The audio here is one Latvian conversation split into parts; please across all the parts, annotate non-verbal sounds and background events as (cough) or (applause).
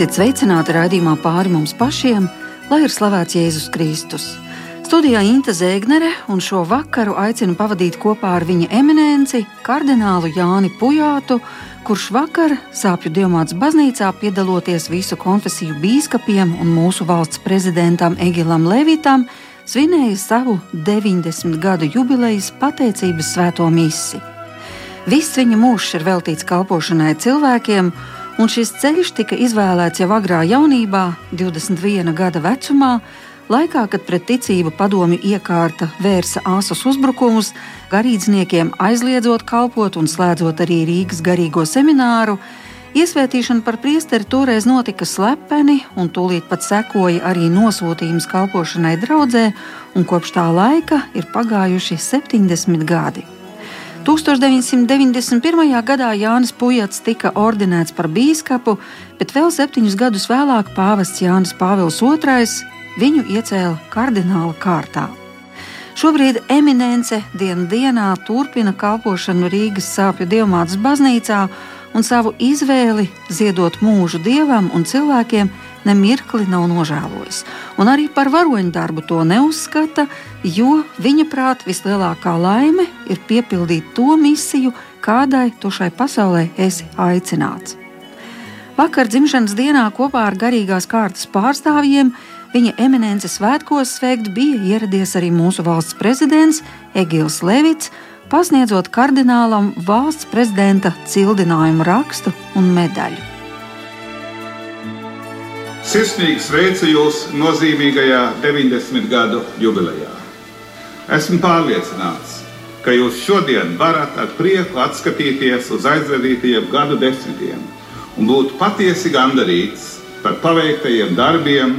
Esiet sveicināti raidījumā pāri mums pašiem, lai ir slavēts Jēzus Kristus. Studijā Inte Zēgnere un šo vakaru aicinu pavadīt kopā ar viņa eminenci, kardinālu Jāni Pujātu, kurš vakar Sāpju Dievmātes baznīcā piedaloties visu konfesiju bīskapiem un mūsu valsts prezidentam Egilam Levitam, svinēja savu 90 gadu jubilejas pateicības svēto misiju. Viss viņa mūžs ir veltīts kalpošanai cilvēkiem, un šis ceļš tika izvēlēts jau agrā jaunībā, 21 gada vecumā, laikā, kad pret ticību padomju iekārta vērsa āsus uzbrukumus, garīdzniekiem aizliedzot kalpot un slēdzot arī Rīgas garīgo semināru. Iesvētīšana par priesteri toreiz notika slepeni, un tūlīt pat sekoja arī nosūtījums kalpošanai draudzē, un kopš tā laika ir pagājuši 70 gadi. 1991. gadā Jānis Pujats tika ordinēts par bīskapu, bet vēl septiņus gadus vēlāk pāvests Jānis Pāvils II viņu iecēla kardināla kārtā. Šobrīd eminence dienu dienā turpina kalpošanu Rīgas sāpju dievmātes baznīcā un savu izvēli ziedot mūžu dievam un cilvēkiem nemirkli nav nožēlojis. Un arī par varoņu darbu to neuzskata, jo viņa prāt vislielākā laime ir piepildīt to misiju, kādai tu šai pasaulē esi aicināts. Vakar dzimšanas dienā kopā ar garīgās kārtas pārstāvjiem viņa eminences svētkos sveikt bija ieradies arī mūsu valsts prezidents Egils Levits, pasniedzot kardinālam valsts prezidenta cildinājumu rakstu un medaļu. Sirsnīgi sveicu jūs nozīmīgajā 90 gadu jubilejā. Esmu pārliecināts, ka jūs šodien varat ar prieku atskatīties uz aizvadītajiem gadu desmitiem un būt patiesi gandarīts par paveiktajiem darbiem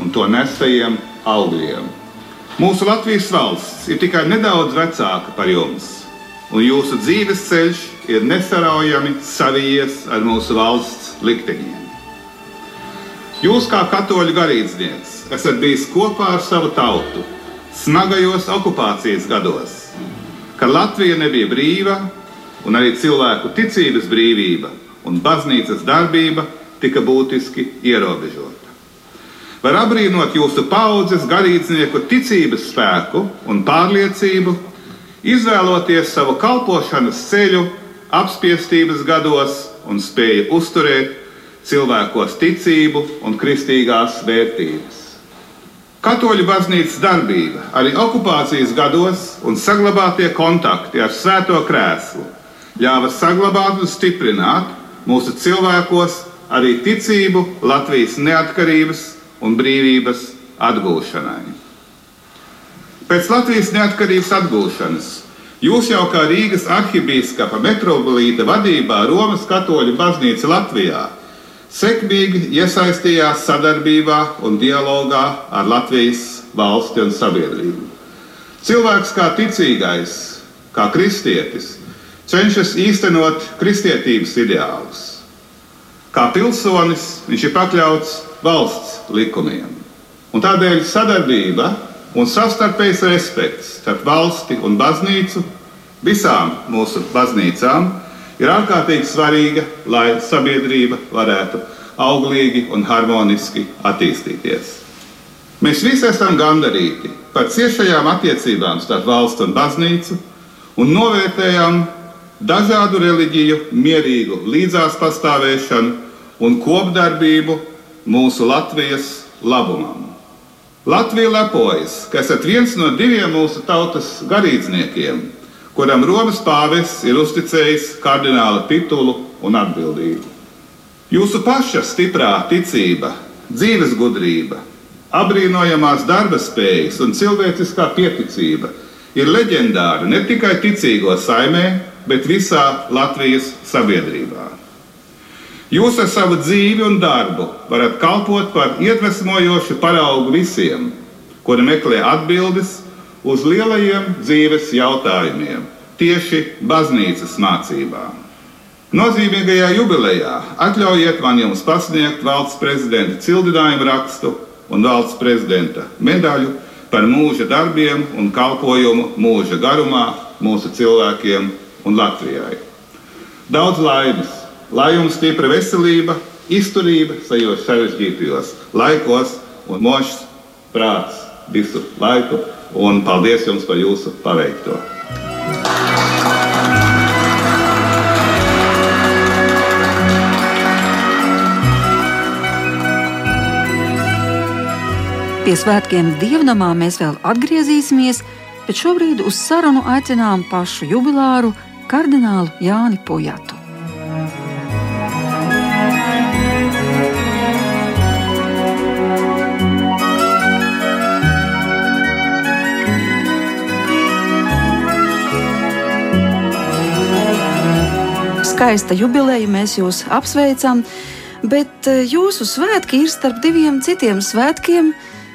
un to nestajiem augļiem. Mūsu Latvijas valsts ir tikai nedaudz vecāka par jums, un jūsu dzīves ceļš ir nesaraujami savijies ar mūsu valsts likteņiem. Jūs, kā katoļu garīdznieks, esat bijis kopā ar savu tautu smagajos okupācijas gados, kad Latvija nebija brīva un arī cilvēku ticības brīvība un baznīcas darbība tika būtiski ierobežota. Var apbrīnot jūsu paudzes garīdznieku ticības spēku un pārliecību, izvēloties savu kalpošanas ceļu apspiestības gados un spēju uzturēt cilvēkos ticību un kristīgās vērtības. Katoļu baznīcas darbība arī okupācijas gados un saglabātie kontakti ar Svēto krēslu ļāva saglabāt un stiprināt mūsu cilvēkos arī ticību Latvijas neatkarības un brīvības atgūšanai. Pēc Latvijas neatkarības atgūšanas jūs jau kā Rīgas arhibīskapa metropolīta vadībā Romas katoļu baznīca Latvijā sekmīgi iesaistījās sadarbībā un dialogā ar Latvijas valsti un sabiedrību. Cilvēks kā ticīgais, kā kristietis, cenšas īstenot kristietības ideālus. Kā pilsonis viņš ir pakļauts valsts likumiem. Un tādēļ sadarbība un savstarpējs respekts starp valsti un baznīcu, visām mūsu baznīcām, ir ārkārtīgi svarīga, lai sabiedrība varētu auglīgi un harmoniski attīstīties. Mēs visi esam gandarīti par ciešajām attiecībām starp valsts un baznīcu un novērtējam dažādu reliģiju mierīgu līdzās pastāvēšanu un kopdarbību mūsu Latvijas labumam. Latvija lepojas, ka esat viens no diviem mūsu tautas garīdzniekiem, kuram Romas pāvests ir uzticējis kardināla titulu un atbildību. Jūsu paša stiprā ticība, dzīves gudrība, apbrīnojamās darba spējas un cilvēciskā pieticība ir leģendāra ne tikai ticīgo saimē, bet visā Latvijas sabiedrībā. Jūs ar savu dzīvi un darbu varat kalpot par iedvesmojošu paraugu visiem, kuri meklē atbildes uz lielajiem dzīves jautājumiem, tieši baznīcas mācībām. Nozīmīgajā jubilejā atļaujiet man jums pasniegt valsts prezidenta cildinājumu rakstu un valsts prezidenta medaļu par mūža darbiem un kalpojumu mūža garumā mūsu cilvēkiem un Latvijai. Daudz laimes, lai jums stipra veselība izturība šajos sarežģītajos laikos un mošs prāts visu laiku. Un paldies jums par jūsu paveikto! Pie svētkiem dievnamā mēs vēl atgriezīsimies, bet šobrīd uz sarunu aicinām pašu jubilāru kardinālu Jāni Pujatu. Skaista jubileja, mēs jūs apsveicam, bet eh, jūsu svētki ir starp diviem citiem svētkiem,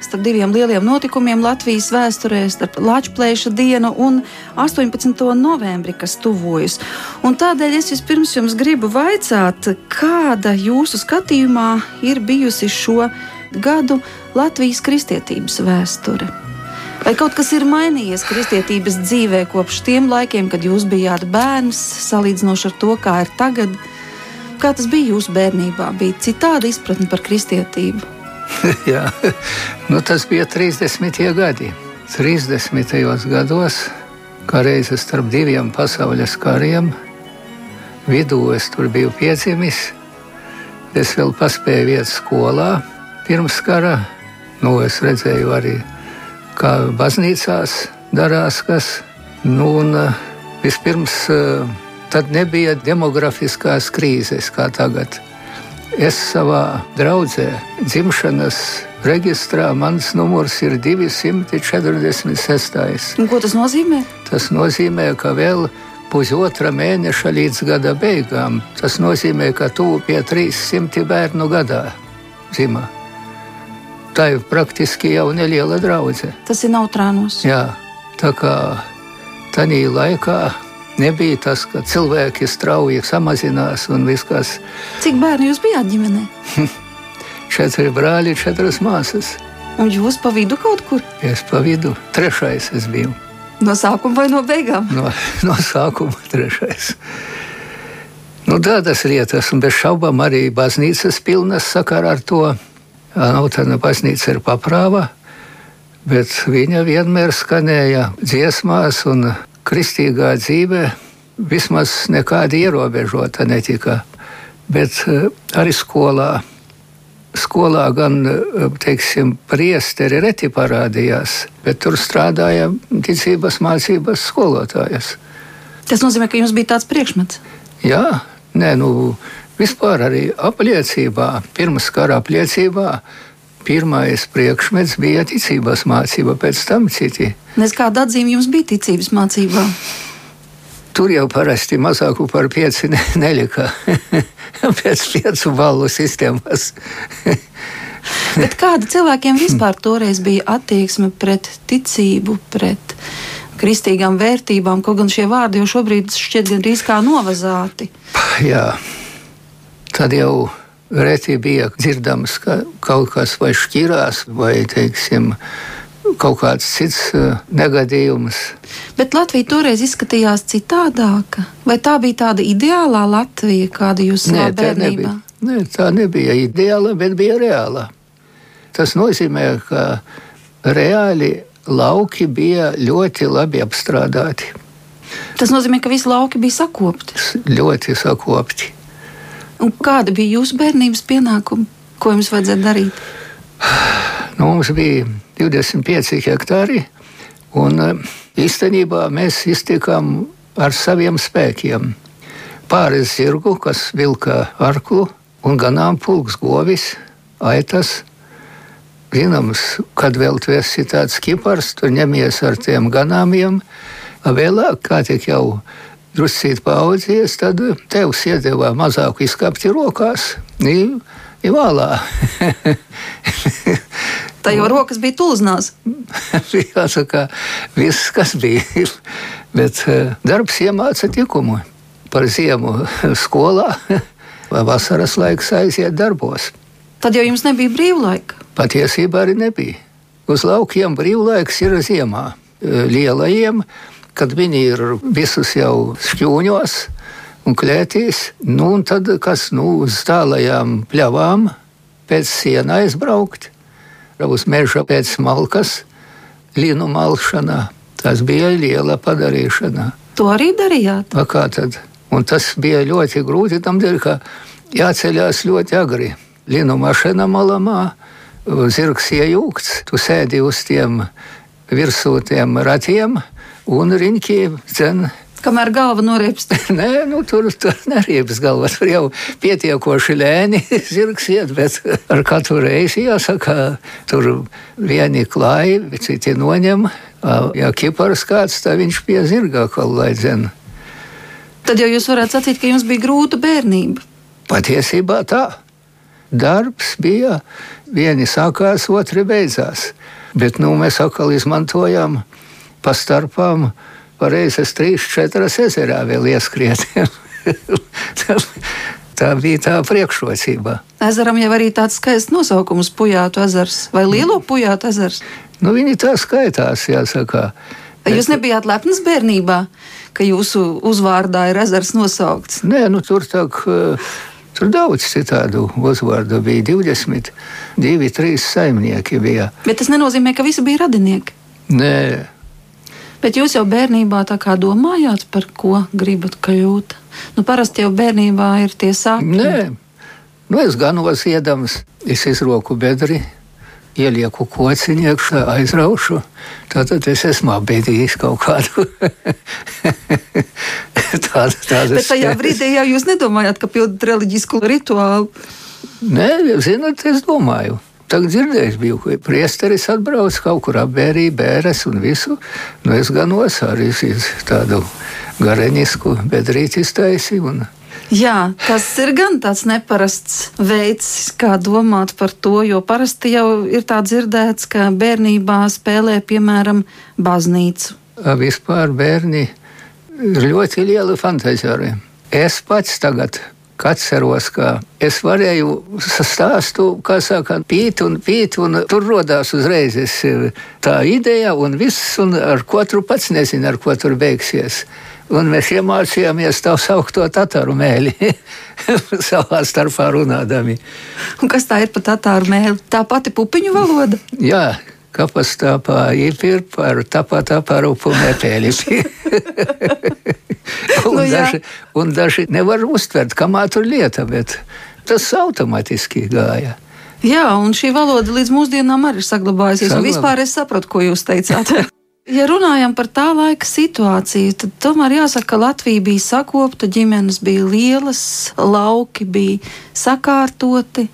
starp diviem lieliem notikumiem Latvijas vēsturē, starp Latvijas dienu un 18. novembri, kas tuvojas. Un tādēļ es vispirms jums gribu vaicāt, kāda jūsu skatījumā ir bijusi šo gadu Latvijas kristietības vēsture? Vai kaut kas ir mainījies kristietības dzīvē kopš tiem laikiem, kad jūs bijāt bērns, salīdzinoši ar to, kā ir tagad? Kā tas bija jūsu bērnībā? Bija citāda izpratne par kristietību. (laughs) Jā, nu, tas bija 30. gadi. 30. gados, kā reizes starp diviem pasaules kariem, vidū es tur biju piedzimis. Es vēl paspēju iet skolā pirms kara. Nu, es redzēju arī, kā baznīcās darās kas. Nu, un, eh, vispirms eh, tad nebija demografiskās krīzes kā tagad. Es savā draudzē dzimšanas reģistrā mans numurs ir 246. Un ko tas nozīmē? Tas nozīmē, ka vēl pusotra mēneša līdz gada beigām. Tas nozīmē, ka tuvu pie 300 bērnu gadā dzimta. Tā ir praktiski jau neliela draudzene. Tas ir neutrānos. Jā, tā kā tādā laikā Nebija tas, ka cilvēki strauji samazinās un viss kas. Cik bērnu jūs bijāt ģimenē? četri brāļi, četras māsas. Un jūs pa vidu kaut kur? Es pa vidu, trešais es biju. No sākuma vai no beigām? No, no sākuma trešais. Nu, tādas lietas, un bez šaubām arī baznīcas pilnas sakarā ar to. Nav tāda baznīca ir paprāva, bet viņa vienmēr skanēja dziesmās un kristīgā dzīve vismaz nekāda ierobežota netika. Bet eh, arī skolā, skolā gan eh, teiksim, priesteri reti parādījās, bet tur strādāja ticības mācības skolotājas. Tas nozīmē, ka jums bija tāds priekšmets? Jā, nē, nu, vispār arī apliecībā, pirms kara apliecībā. Pirmais priekšmets bija ticības mācība, pēc tam citi. Nes kāda atzīme jums bija ticības mācībā? Tur jau parasti mazāku par pieci ne, nelika. (laughs) Pēc piecu balvu sistēmas. (laughs) Bet kāda cilvēkiem vispār toreiz bija attieksme pret ticību, pret kristīgām vērtībām, kaut gan šie vārdi jau šobrīd šķiet gandrīz kā novazāti? Jā, tad jau reti bija dzirdams, ka kaut kas vai šķirās, vai teiksim, kaut kāds cits uh, negadījums. Bet Latvija toreiz izskatījās citādāka. Vai tā bija tāda ideālā Latvija, kāda jūs savā bērnībā? Nebija. Nē, tā nebija ideāla, bet bija reāla. Tas nozīmē, ka reāli lauki bija ļoti labi apstrādāti. Tas nozīmē, ka visi lauki bija sakopti. Ļoti sakopti. Un kāda bija jūsu bērnības pienākuma? Ko jums vajadzēja darīt? Nu, mums bija 25 hektāri, un eh, īstenībā mēs iztikām ar saviem spēkiem. Pāris zirgu, kas vilka arklu, un ganāmpulks, govis, aitas. Zināms, kad vēl tu esi tāds kipars, tu ņemies ar tiem ganāmiem. Vēlāk, kā tik jau druscīt paaudzies, tad tev iedeva mazāku izkapti rokās. Ivālā. Tā jau rokas bija tulznās. (laughs) Jāsaka, viss, kas bija. (laughs) Bet eh, darbs iemāca tikumu par ziemu (laughs) skolā, vai vasaras laiks aiziet darbos. Tad jau jums nebija brīvlaika? Patiesībā arī nebija. Uz laukiem brīvlaiks ir ziemā. Eh, lielajiem kad viņi ir visus jau šķūņos, un klētīs. Nu, un tad, kas nu, uz tālajām pļavām pēc siena aizbraukt, uz meža pēc malkas, līnu malšanā. Tas bija liela padarīšana. To arī darījāt? A, kā tad? Un tas bija ļoti grūti tam dēļ, ka jāceļās ļoti agri. Līnu mašīna malamā, zirgs iejūgts, tu sēdi uz tiem virsūtiem ratiem un riņķi dzen kamēr galva norieps. (laughs) Nē, nu, tur, tur neriepas galva. Tur jau pietiekoši lēni (laughs) zirgs iet, bet ar katru reizi jāsaka, tur vieni klāji, citi noņem. Ja kipars kāds, tad viņš pie zirgā kaut lai dzen. Tad jau jūs varētu sacīt, ka jums bija grūta bērnība. Patiesībā tā. Darbs bija, vieni sākās, otri beidzās. Bet nu, mēs atkal izmantojam pa starpām reizes trīs, četras ezerā vēl ieskrietiem. (laughs) tā bija tā priekšrocība. Ezeram jau arī tāds skaists nosaukums - Pujātu ezers vai Lielo Pujātu ezers. Nu, viņi tā skaitās, jāsaka. Jūs nebijāt lepns bērnībā, ka jūsu uzvārdā ir ezers nosaukts? Nē, nu tur tā. Tur daudz citādu uzvārdu bija 20, 2, 3 saimnieki. Bija. Bet tas nenozīmē, ka visi bija radinieki. Nē, Bet jūs jau bērnībā tā kā domājāt, par ko gribat kļūt? Nu, parasti jau bērnībā ir tie sāpes. Nē, nu, es gan osiedams, es izroku bedri, ielieku kociņu iekšā, aizraušu. Tātad es esmu apbēdījis kaut kādu (laughs) tādu tādu. Bet tajā brīdī jau jūs nedomājāt, ka pildat reliģisku rituālu. Nē, zinot, es domāju. Tagad dzirdējis, biju, ka priesteris atbrauc kaut kur apbērīja bēres un visu. Nu, es gan osārīju tādu gareņisku bedrīti iztaisīju. Jā, tas ir gan tāds neparasts veids, kā domāt par to, jo parasti jau ir tā dzirdēts, ka bērnībā spēlē piemēram baznīcu. Vispār bērni ir ļoti lieli fantāzijāri. Es pats tagad atceros, ka es varēju stāstu, kā saka, pīt un pīt, un tur rodās uzreiz tā ideja, un viss, un ar ko tur pats nezinu, ar ko tur beigsies. Un mēs iemācījāmies tā saucamo tatāru mēli, (laughs) savā starpā runādami. Un kas tā ir par tatāru mēli? Tā pati pupiņu valoda? Jā, tā pa īpir par tāpat aparupu mēpēli. un, nu, daži, un daži nevar uztvert, kamā tur lieta, bet tas automātiski gāja. Jā, un šī valoda līdz mūsdienām arī ir saglabājusies. Saglabā. Vispār es sapratu, ko jūs teicāt. (laughs) ja runājam par tā laika situāciju, tad tomēr jāsaka, ka Latvija bija sakopta, ģimenes bija lielas, lauki bija sakārtoti.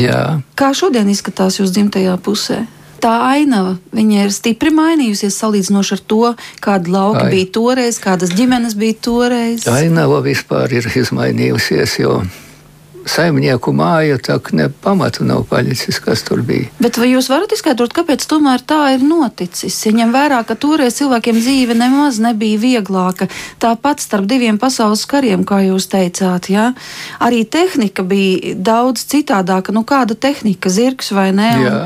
Jā. Kā šodien izskatās jūs dzimtajā pusē? Tā ainava ir stipri mainījusies salīdzinoši ar to, kāda lauka Ai. bija toreiz, kādas ģimenes bija toreiz. Ainava vispār ir izmainījusies, jo saimnieku māja tā ne pamatu nav palicis, kas tur bija. Bet vai jūs varat izskaidrot, kāpēc tomēr tā ir noticis? Ja ņem vērā, ka toreiz cilvēkiem dzīve nemaz nebija vieglāka, tāpat starp diviem pasaules kariem, kā jūs teicāt, jā, arī tehnika bija daudz citādāka. Nu, kāda tehnika, zirgs vai ne? Jā.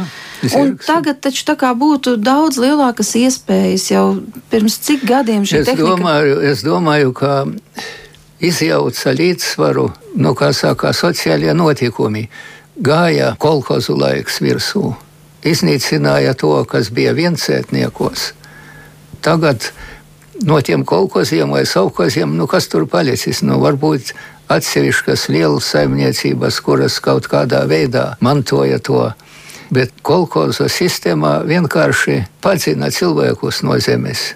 Tagad taču būtu daudz lielākas iespējas jau pirms cik gadiem šī es tehnika. Domāju, es domāju, ka izjauca līdzsvaru, nu, kā saka, sociālie notikumi. Gāja kolhozu laiks virsū, iznīcināja to, kas bija viencētniekos. Tagad no tiem kolkoziem vai savkoziem, nu, kas tur palicis, nu, varbūt atsevišķas lielas saimniecības, kuras kaut kādā veidā mantoja to bet kolekcijas sistēmā vienkārši padzina cilvēkus no zemes.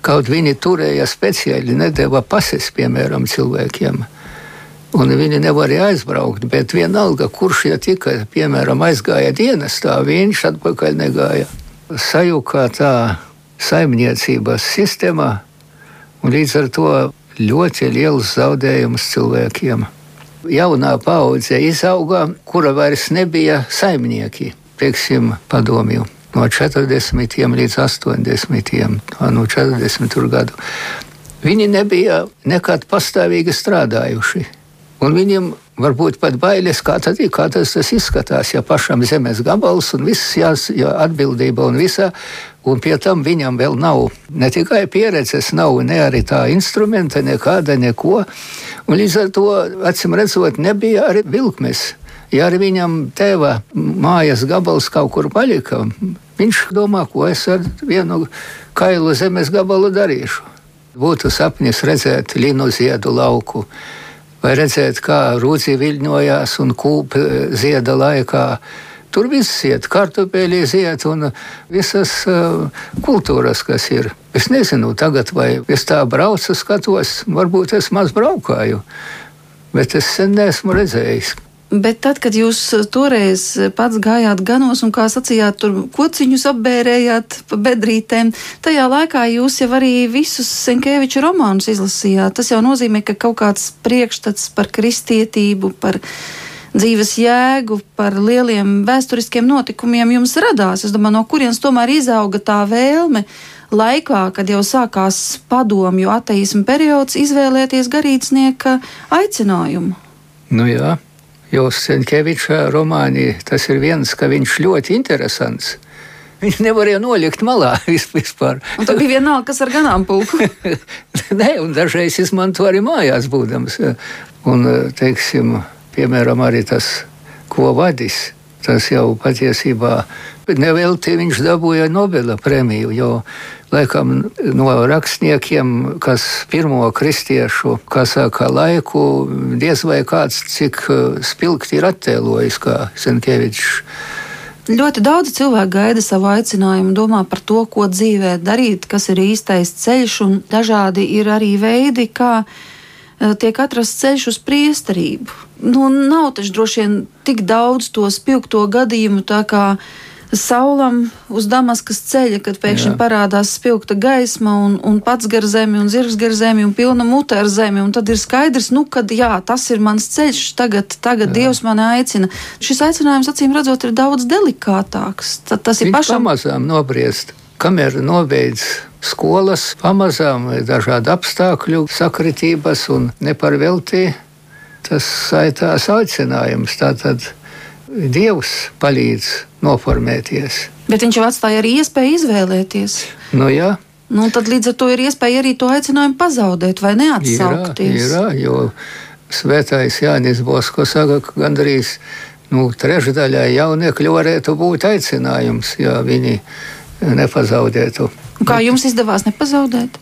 Kaut viņi turēja speciāli, nedēva pases, piemēram, cilvēkiem. Un viņi nevarēja aizbraukt, bet vienalga, kurš ja tikai, piemēram, aizgāja dienestā, viņš atpakaļ negāja. Sajūkā tā saimniecības sistēmā, un līdz ar to ļoti liels zaudējums cilvēkiem jaunā paudze izauga, kura vairs nebija saimnieki, teiksim, padomju. No 40 līdz 80, no 40 gadu. Viņi nebija nekad pastāvīgi strādājuši. Un viņiem varbūt pat bailes, kā, tad, kā tas, tas izskatās, ja pašam zemes gabals un viss jās, ja atbildība un visa, un pie tam viņam vēl nav ne tikai pieredzes, nav ne arī tā instrumenta, nekāda neko. Un līdz ar to, acīm redzot, nebija arī vilkmes. Ja arī viņam tēva mājas gabals kaut kur palika, viņš domā, ko es ar vienu kailu zemes gabalu darīšu. Būtu sapnis redzēt linu ziedu lauku, vai redzēt, kā rūci viļņojās un kūpa zieda laikā. Tur viss iet, kartupeļi iet un visas uh, kultūras, kas ir. Es nezinu, tagad vai es tā braucu, skatos, varbūt es maz braukāju, bet es sen neesmu redzējis. Bet tad, kad jūs toreiz pats gājāt ganos un, kā sacījāt, tur kociņus apbērējāt pa bedrītēm, tajā laikā jūs jau arī visus Senkēviča romānus izlasījāt. Tas jau nozīmē, ka kaut kāds priekšstats par kristietību, par dzīves jēgu, par lieliem vēsturiskiem notikumiem jums radās. Es domāju, no kurienes tomēr izauga tā vēlme laikā, kad jau sākās padomju ateismu periods, izvēlēties garīdznieka aicinājumu. Nu jā. Jo Senkeviča romānī tas ir viens, ka viņš ļoti interesants. Viņš nevarēja nolikt malā (laughs) vispār. Un tad bija vienalga, kas ar ganāmpulku. (laughs) Nē, un dažreiz izmanto arī mājās būdams. Un, teiksim, piemēram, arī tas, ko vadīs, tas jau patiesībā nevelti viņš dabūja Nobela prēmiju, jo laikam no rakstniekiem, kas pirmo kristiešu, kā saka, laiku, diez vai kāds cik uh, spilgti ir attēlojis, kā Senkevičs. Ļoti daudz cilvēku gaida savu aicinājumu, domā par to, ko dzīvē darīt, kas ir īstais ceļš, un dažādi ir arī veidi, kā uh, tiek atrasts ceļš uz priesterību. Nu, nav taču droši vien tik daudz to spilgto gadījumu, tā kā saulam uz Damaskas ceļa, kad pēkšņi Jā. parādās spilgta gaisma un, un pats gar zemi un zirgs gar zemi un pilna mute ar zemi. Tad ir skaidrs, nu, ka jā, tas ir mans ceļš, tagad, tagad Dievs mani aicina. Šis aicinājums, acīm redzot, ir daudz delikātāks. Tad tas Viņš ir pašam. Pamazām nobriest, kamēr nobeidz skolas, pamazām dažādu apstākļu sakritības un neparveltī. Tas saitās aicinājums. Tātad Dievs palīdz noformēties. Bet viņš jau atstāja arī iespēju izvēlēties. Nu, jā. Nu, tad līdz ar to ir iespēja arī to aicinājumu pazaudēt vai neatsaukties. Ir, ir, jo svētais Jānis Bosko saka, ka gandrīz nu, trešdaļai jauniekļu varētu būt aicinājums, ja viņi nepazaudētu. Un kā jums izdevās nepazaudēt?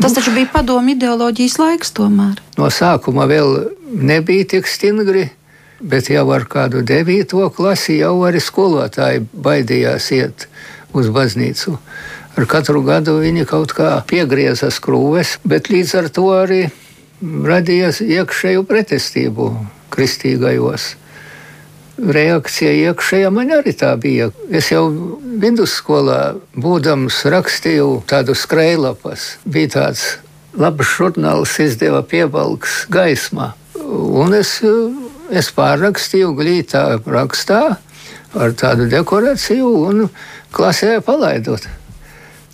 Tas taču bija padomu ideoloģijas laiks tomēr. No sākuma vēl nebija tik stingri bet jau ar kādu devīto klasi jau arī skolotāji baidījās iet uz baznīcu. Ar katru gadu viņi kaut kā piegrieza skrūves, bet līdz ar to arī radījās iekšēju pretestību kristīgajos. Reakcija iekšējā man arī tā bija. Es jau vidusskolā, būdams, rakstīju tādu skrejlapas. Bija tāds labs žurnāls, izdeva piebalgs gaismā. Un es es pārrakstīju glītā rakstā ar tādu dekorāciju un klasē palaidot.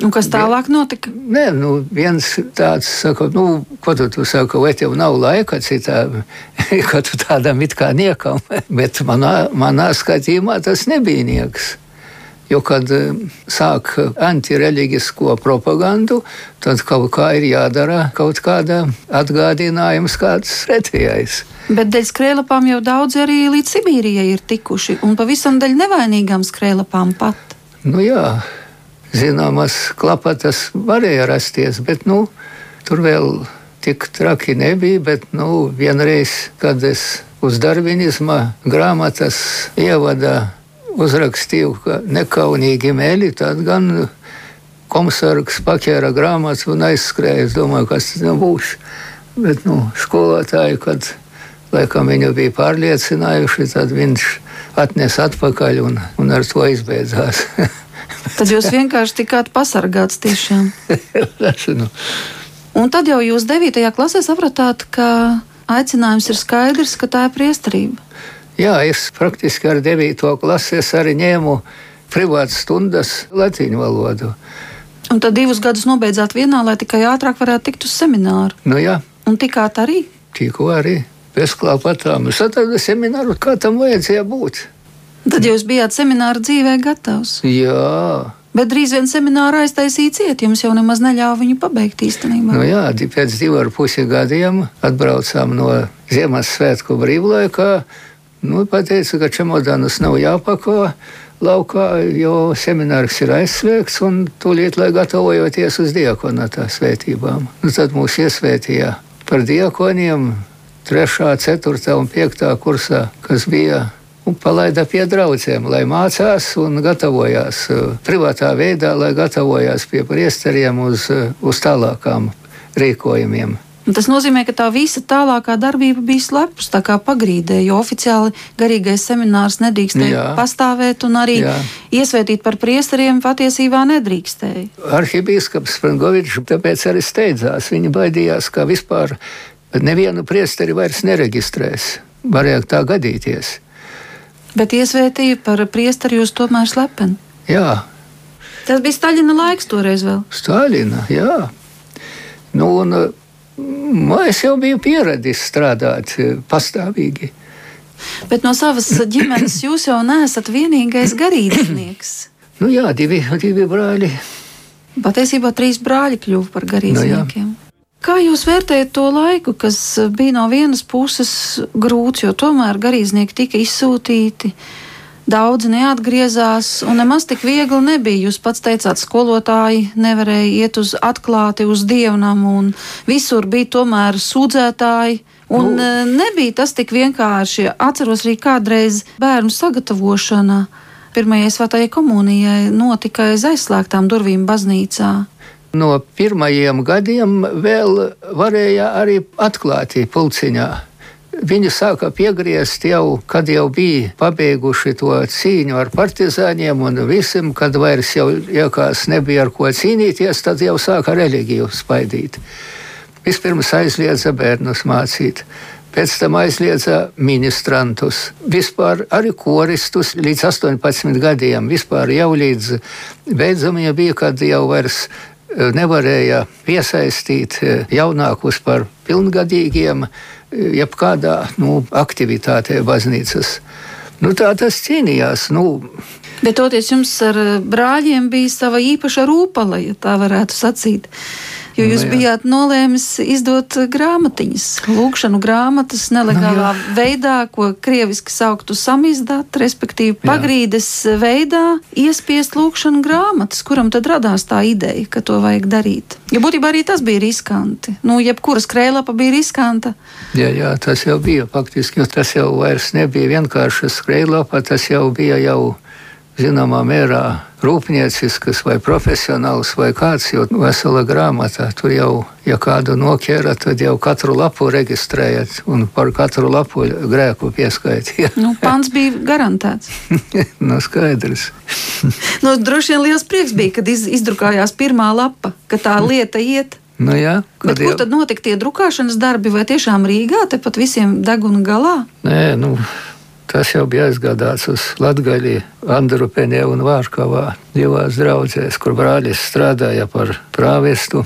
Un kas tālāk notika? Nē, nu, viens tāds saka, nu, ko tu, tu saki, vai tev nav laika citā, (laughs) ka tu tādam it kā niekam. (laughs) Bet manā, manā skatījumā tas nebija nieks. Jo, kad eh, sāk antireliģisko propagandu, tad kaut kā ir jādara kaut kāda atgādinājums, kāds pretējais. Bet dēļ skrējlapām jau daudz arī līdz Sibīrijai ir tikuši, un pavisam dēļ nevainīgām skrējlapām pat. Nu jā, zināmas klapatas varēja rasties, bet nu, tur vēl tik traki nebija. Bet nu, vienreiz, kad es uz darvinisma grāmatas ievada uzrakstīju, ka nekaunīgi mēli, tad gan komisārs paķēra grāmatas un aizskrēja. Es domāju, kas tas nebūs. Bet nu, skolotāji, kad Laikam viņu bija pārliecinājuši, tad viņš atnesa atpakaļ un, un ar to izbeidzās. (laughs) tad jūs vienkārši tikāt pasargāts tiešām. nu. Un tad jau jūs 9. klasē sapratāt, ka aicinājums ir skaidrs, ka tā ir priesterība. Jā, es praktiski ar 9. klasi arī ņēmu privātas stundas latviešu valodu. Un tad divus gadus nobeidzāt vienā, lai tikai ātrāk varētu tikt uz semināru. Nu, jā. Un tikāt arī? Tikko arī bezklāpatām. Es atradu semināru, kā tam vajadzēja būt. Tad jūs bijāt semināra dzīvē gatavs. Jā. Bet drīz vien semināru aiztaisīja ciet, jums jau nemaz neļāva viņu pabeigt īstenībā. Nu jā, pēc divu ar pusi gadiem atbraucām no Ziemassvētku brīvlaikā. Nu, pateica, ka čemodānus nav jāpako laukā, jo seminārs ir aizsvēgts un tūlīt, lai gatavojoties uz diakonātā svētībām. Nu, tad mūs iesvētīja par diakoniem 3., 4. un 5. kursā, kas bija un palaida pie draugiem, lai mācās un gatavojās uh, privātā veidā, lai gatavojās pie priesteriem uz, uh, uz tālākām rīkojumiem. Un tas nozīmē, ka tā visa tālākā darbība bija slepus, tā kā pagrīdē, jo oficiāli garīgais seminārs nedrīkstēja pastāvēt, un arī Jā. iesvētīt par priesteriem patiesībā nedrīkstēja. Arhibīskaps Frankovičs tāpēc arī steidzās. Viņa baidījās, ka vispār nevienu priesteri vairs nereģistrēs. Varēja tā gadīties. Bet iesvētīja par priesteri jūs tomēr slepeni. Jā. Tas bija Staļina laiks toreiz vēl. Staļina, jā. Nu, un, nu, es jau biju pieradis strādāt e, pastāvīgi. Bet no savas ģimenes jūs jau neesat vienīgais garīdznieks. (clears throat) nu jā, divi, divi brāļi. Patiesībā trīs brāļi kļuva par garīdzniekiem. Nu, Kā jūs vērtējat to laiku, kas bija no vienas puses grūts, jo tomēr garīdznieki tika izsūtīti, daudzi neatgriezās, un nemaz tik viegli nebija. Jūs pats teicāt, skolotāji nevarēja iet uz atklāti uz dievnamu, un visur bija tomēr sūdzētāji. Un nu. E, nebija tas tik vienkārši. Atceros arī kādreiz bērnu sagatavošana pirmajai svētajai komunijai notika aiz aizslēgtām durvīm baznīcā. No pirmajiem gadiem vēl varēja arī atklāti pulciņā. Viņi sāka piegriezt jau, kad jau bija pabeiguši to cīņu ar partizāņiem un visam, kad vairs jau jākās nebija ar ko cīnīties, tad jau sāka reliģiju spaidīt. Vispirms aizliedza bērnus mācīt, pēc tam aizliedza ministrantus, vispār arī koristus līdz 18 gadiem. Vispār jau līdz beidzamajam bija, kad jau vairs nevarēja piesaistīt eh, jaunākus par pilngadīgiem eh, jebkādā nu, aktivitātē baznīcas. Nu, tā tas cīnījās. Nu, Bet toties jums ar brāļiem bija sava īpaša rūpala, ja tā varētu sacīt. Jo jūs nu, bijāt nolēmis izdot grāmatiņas, lūkšanu grāmatas nelegālā nu, veidā, ko krieviski sauktu samizdāt, respektīvi pagrīdes jā. veidā iespiest lūkšanu grāmatas, kuram tad radās tā ideja, ka to vajag darīt. Jo būtībā arī tas bija riskanti. Nu, jebkuras krēlapa bija riskanta. Jā, jā, tas jau bija faktiski, jo tas jau vairs nebija vienkārši skrejlapa, tas jau bija jau zināmā mērā rūpniecisks vai profesionāls vai kāds, jo vesela grāmata tur jau, ja kādu noķēra, tad jau katru lapu reģistrējat un par katru lapu grēku pieskaitiet. nu, pants bija garantēts. (laughs) nu, skaidrs. (laughs) nu, droši vien liels prieks bija, kad iz, izdrukājās pirmā lapa, ka tā lieta iet. Nu, jā, Bet kur jau... tad notika tie drukāšanas darbi, vai tiešām Rīgā, tepat visiem deguna galā? Nē, nu, Tas jau bija aizgādāts uz Latviju, Andrupenē un Vārkavā, divās draudzēs, kur brālis strādāja par prāvestu.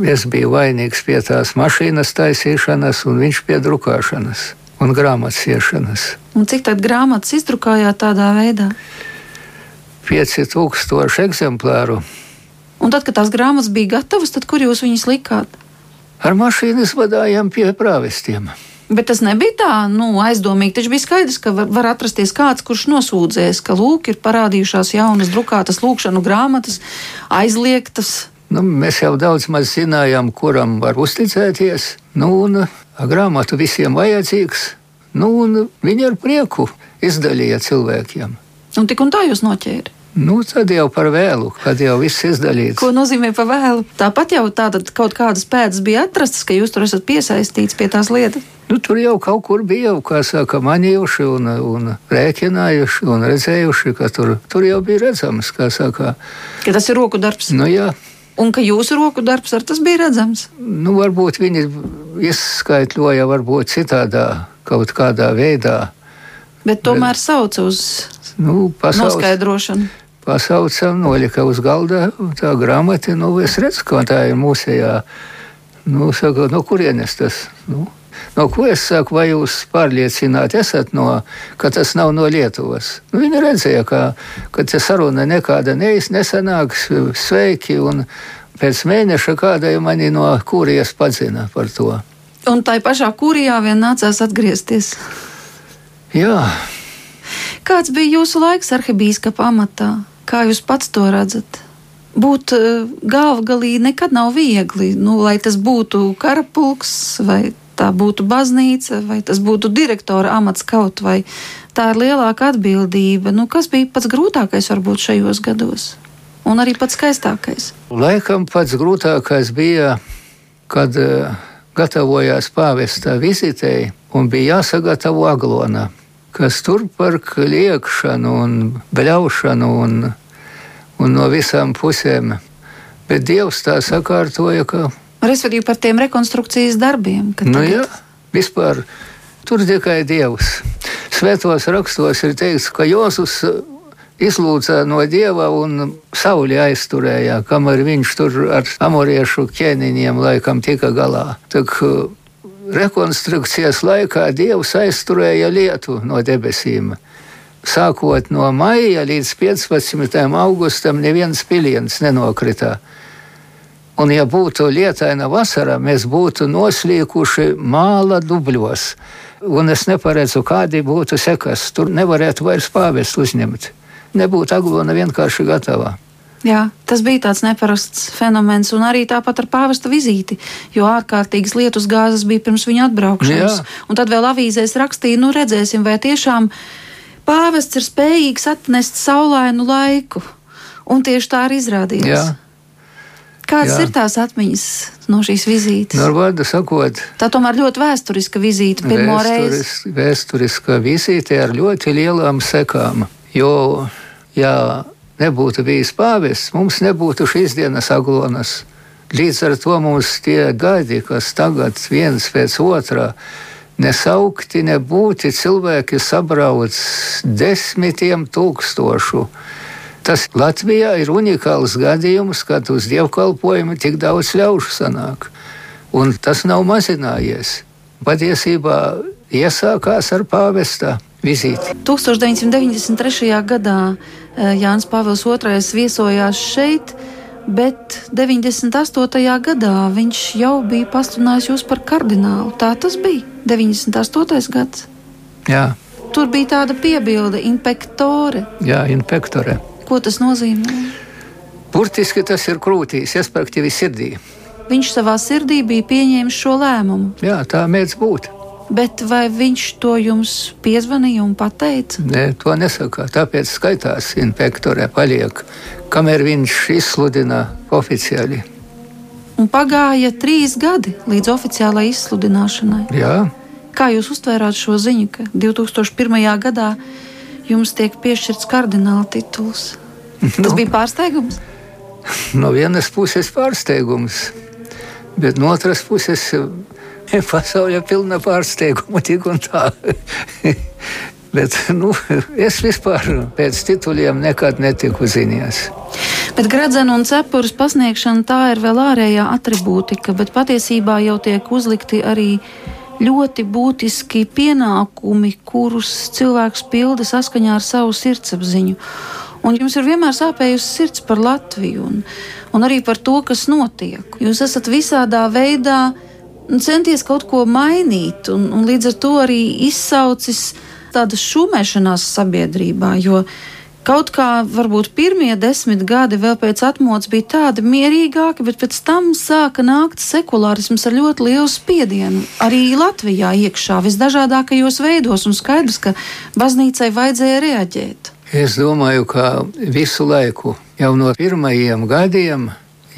Es biju vainīgs pie tās mašīnas taisīšanas, un viņš pie drukāšanas un grāmatas iešanas. Un cik tad grāmatas izdrukājāt tādā veidā? 5000 eksemplāru. Un tad, kad tās grāmatas bija gatavas, tad kur jūs viņus likāt? Ar mašīnu vadājām pie prāvestiem. Bet tas nebija tā nu, aizdomīgi. Taču bija skaidrs, ka var, var atrasties kāds, kurš nosūdzēs, ka lūk, ir parādījušās jaunas drukātas lūkšanu grāmatas, aizliegtas. Nu, mēs jau daudz maz zinājām, kuram var uzticēties. Nu, un, grāmatu visiem vajadzīgs. Nu, viņi ar prieku izdalīja cilvēkiem. Un tik un tā jūs noķērat. Nu, tad jau par vēlu, kad jau viss izdarīts. Ko nozīmē par vēlu? Tāpat jau tātad kaut kādas pēdas bija atrastas, ka jūs tur esat piesaistīts pie tās lietas. Nu, tur jau kaut kur bija, kā saka, manījuši un, un rēķinājuši un redzējuši, ka tur, tur jau bija redzams, kā saka. Ka tas ir roku darbs. Nu, jā. Un ka jūsu roku darbs ar tas bija redzams? Nu, varbūt viņi izskaitļoja, varbūt citādā, kaut kādā veidā. Bet tomēr sauc uz nu, pasaules, noskaidrošanu pasaucam, nolika uz galda tā grāmata. Nu, es redzu, ka tā ir mūsējā. Nu, saka, no kurienes tas? Nu, No ko es saku, vai jūs pārliecināti esat, no, ka tas nav no Lietuvas? Nu, viņi redzēja, ka, ka te saruna nekāda neiz, nesanāks sveiki, pēc mēneša kāda mani no kūrijas padzina par to. Un tai pašā kūrijā vien nācās atgriezties. Jā. Kāds bija jūsu laiks arhibīskapa amatā? Kā jūs pats to redzat? būt eh, galvgalī nekad nav viegli. Nu, lai tas būtu karapulks, vai tā būtu baznīca, vai tas būtu direktora amats kaut vai. Tā ir lielāka atbildība. Nu, kas bija pats grūtākais varbūt šajos gados? Un arī pats skaistākais? Laikam pats grūtākais bija, kad uh, gatavojās pāvesta vizitei un bija jāsagatavo aglona, kas tur par kliekšanu un bļaušanu un un no visām pusēm. Bet Dievs tā sakārtoja, ka. Respektīvi par tiem rekonstrukcijas darbiem. Nu, tagad... jā, vispār tur tikai Dievs. Svētos rakstos ir teikts, ka Jēzus izlūdza no dieva un sauli aizturēja, kamēr viņš tur ar amoriešu ķēniņiem laikam tika galā. Tak, rekonstrukcijas laikā dievs aizturēja lietu no debesīm sākot no maija līdz 15. augustam, neviens piliens nenokritā. Un, ja būtu lietaina vasara, mēs būtu noslīkuši māla dubļos. Un es neparedzu, kādi būtu sekas. Tur nevarētu vairs pāvest uzņemt. Nebūtu aglona vienkārši gatava. Jā, tas bija tāds neparasts fenomens, un arī tāpat ar pāvesta vizīti, jo ārkārtīgas lietus gāzes bija pirms viņa atbraukšanas. Jā. Un tad vēl avīzēs rakstīja, nu redzēsim, vai tiešām pāvests ir spējīgs atnest saulainu laiku. Un tieši tā arī izrādījās. Jā. Kādas Jā. ir tās atmiņas no šīs vizītes? No nu, vārda sakot, tā tomēr ļoti vēsturiska vizīte pirmo reizi. Vēsturiska vizīte ar ļoti lielām sekām. Jo, ja nebūtu bijis pāvests, mums nebūtu šīs dienas aglonas. Līdz ar to mums tie gadi, kas tagad viens pēc otrā nesaukti, nebūti cilvēki sabrauc desmitiem tūkstošu. Tas Latvijā ir unikāls gadījums, kad uz dievkalpojumu tik daudz ļaužu sanāk. Un tas nav mazinājies. Patiesībā iesākās ar pāvesta vizīti. 1993. gadā eh, Jānis Pāvils II viesojās šeit bet 98. gadā viņš jau bija pasludinājis jūs par kardinālu. Tā tas bija 98. gads. Jā. Tur bija tāda piebilde, inspektore. Jā, inspektore. Ko tas nozīmē? Burtiski tas ir krūtīs, respektīvi sirdī. Viņš savā sirdī bija pieņēmis šo lēmumu. Jā, tā mēdz būt. Bet vai viņš to jums piezvanīja un pateica? Nē, to nesaka. Tāpēc skaitās inspektorē paliek, kamēr viņš izsludina oficiāli. Un pagāja trīs gadi līdz oficiālai izsludināšanai. Jā. Kā jūs uztvērāt šo ziņu, ka 2001. gadā jums tiek piešķirts kardināla tituls? Tas nu, bija pārsteigums. No vienas puses pārsteigums, bet no otras puses (laughs) pasaule pilna pārsteigumu tik un tā. (laughs) Bet nu, es vispār pēc tituliem nekad netiku ziņās. Bet gradzena un cepures pasniegšana tā ir vēl ārējā atribūtika, bet patiesībā jau tiek uzlikti arī ļoti būtiski pienākumi, kurus cilvēks pilda saskaņā ar savu sirdsapziņu. Un jums ir vienmēr sāpējusi sirds par Latviju un, un arī par to, kas notiek. Jūs esat visādā veidā centies kaut ko mainīt, un, un līdz ar to arī izsaucis tādas šumēšanās sabiedrībā. Jo kaut kā varbūt pirmie desmit gadi vēl pēc atmodas bija tādi mierīgāki, bet pēc tam sāka nākt sekulārisms ar ļoti lielu spiedienu. Arī Latvijā iekšā visdažādākajos veidos, un skaidrs, ka baznīcai vajadzēja reaģēt. Es domāju, ka visu laiku, jau no pirmajiem gadiem,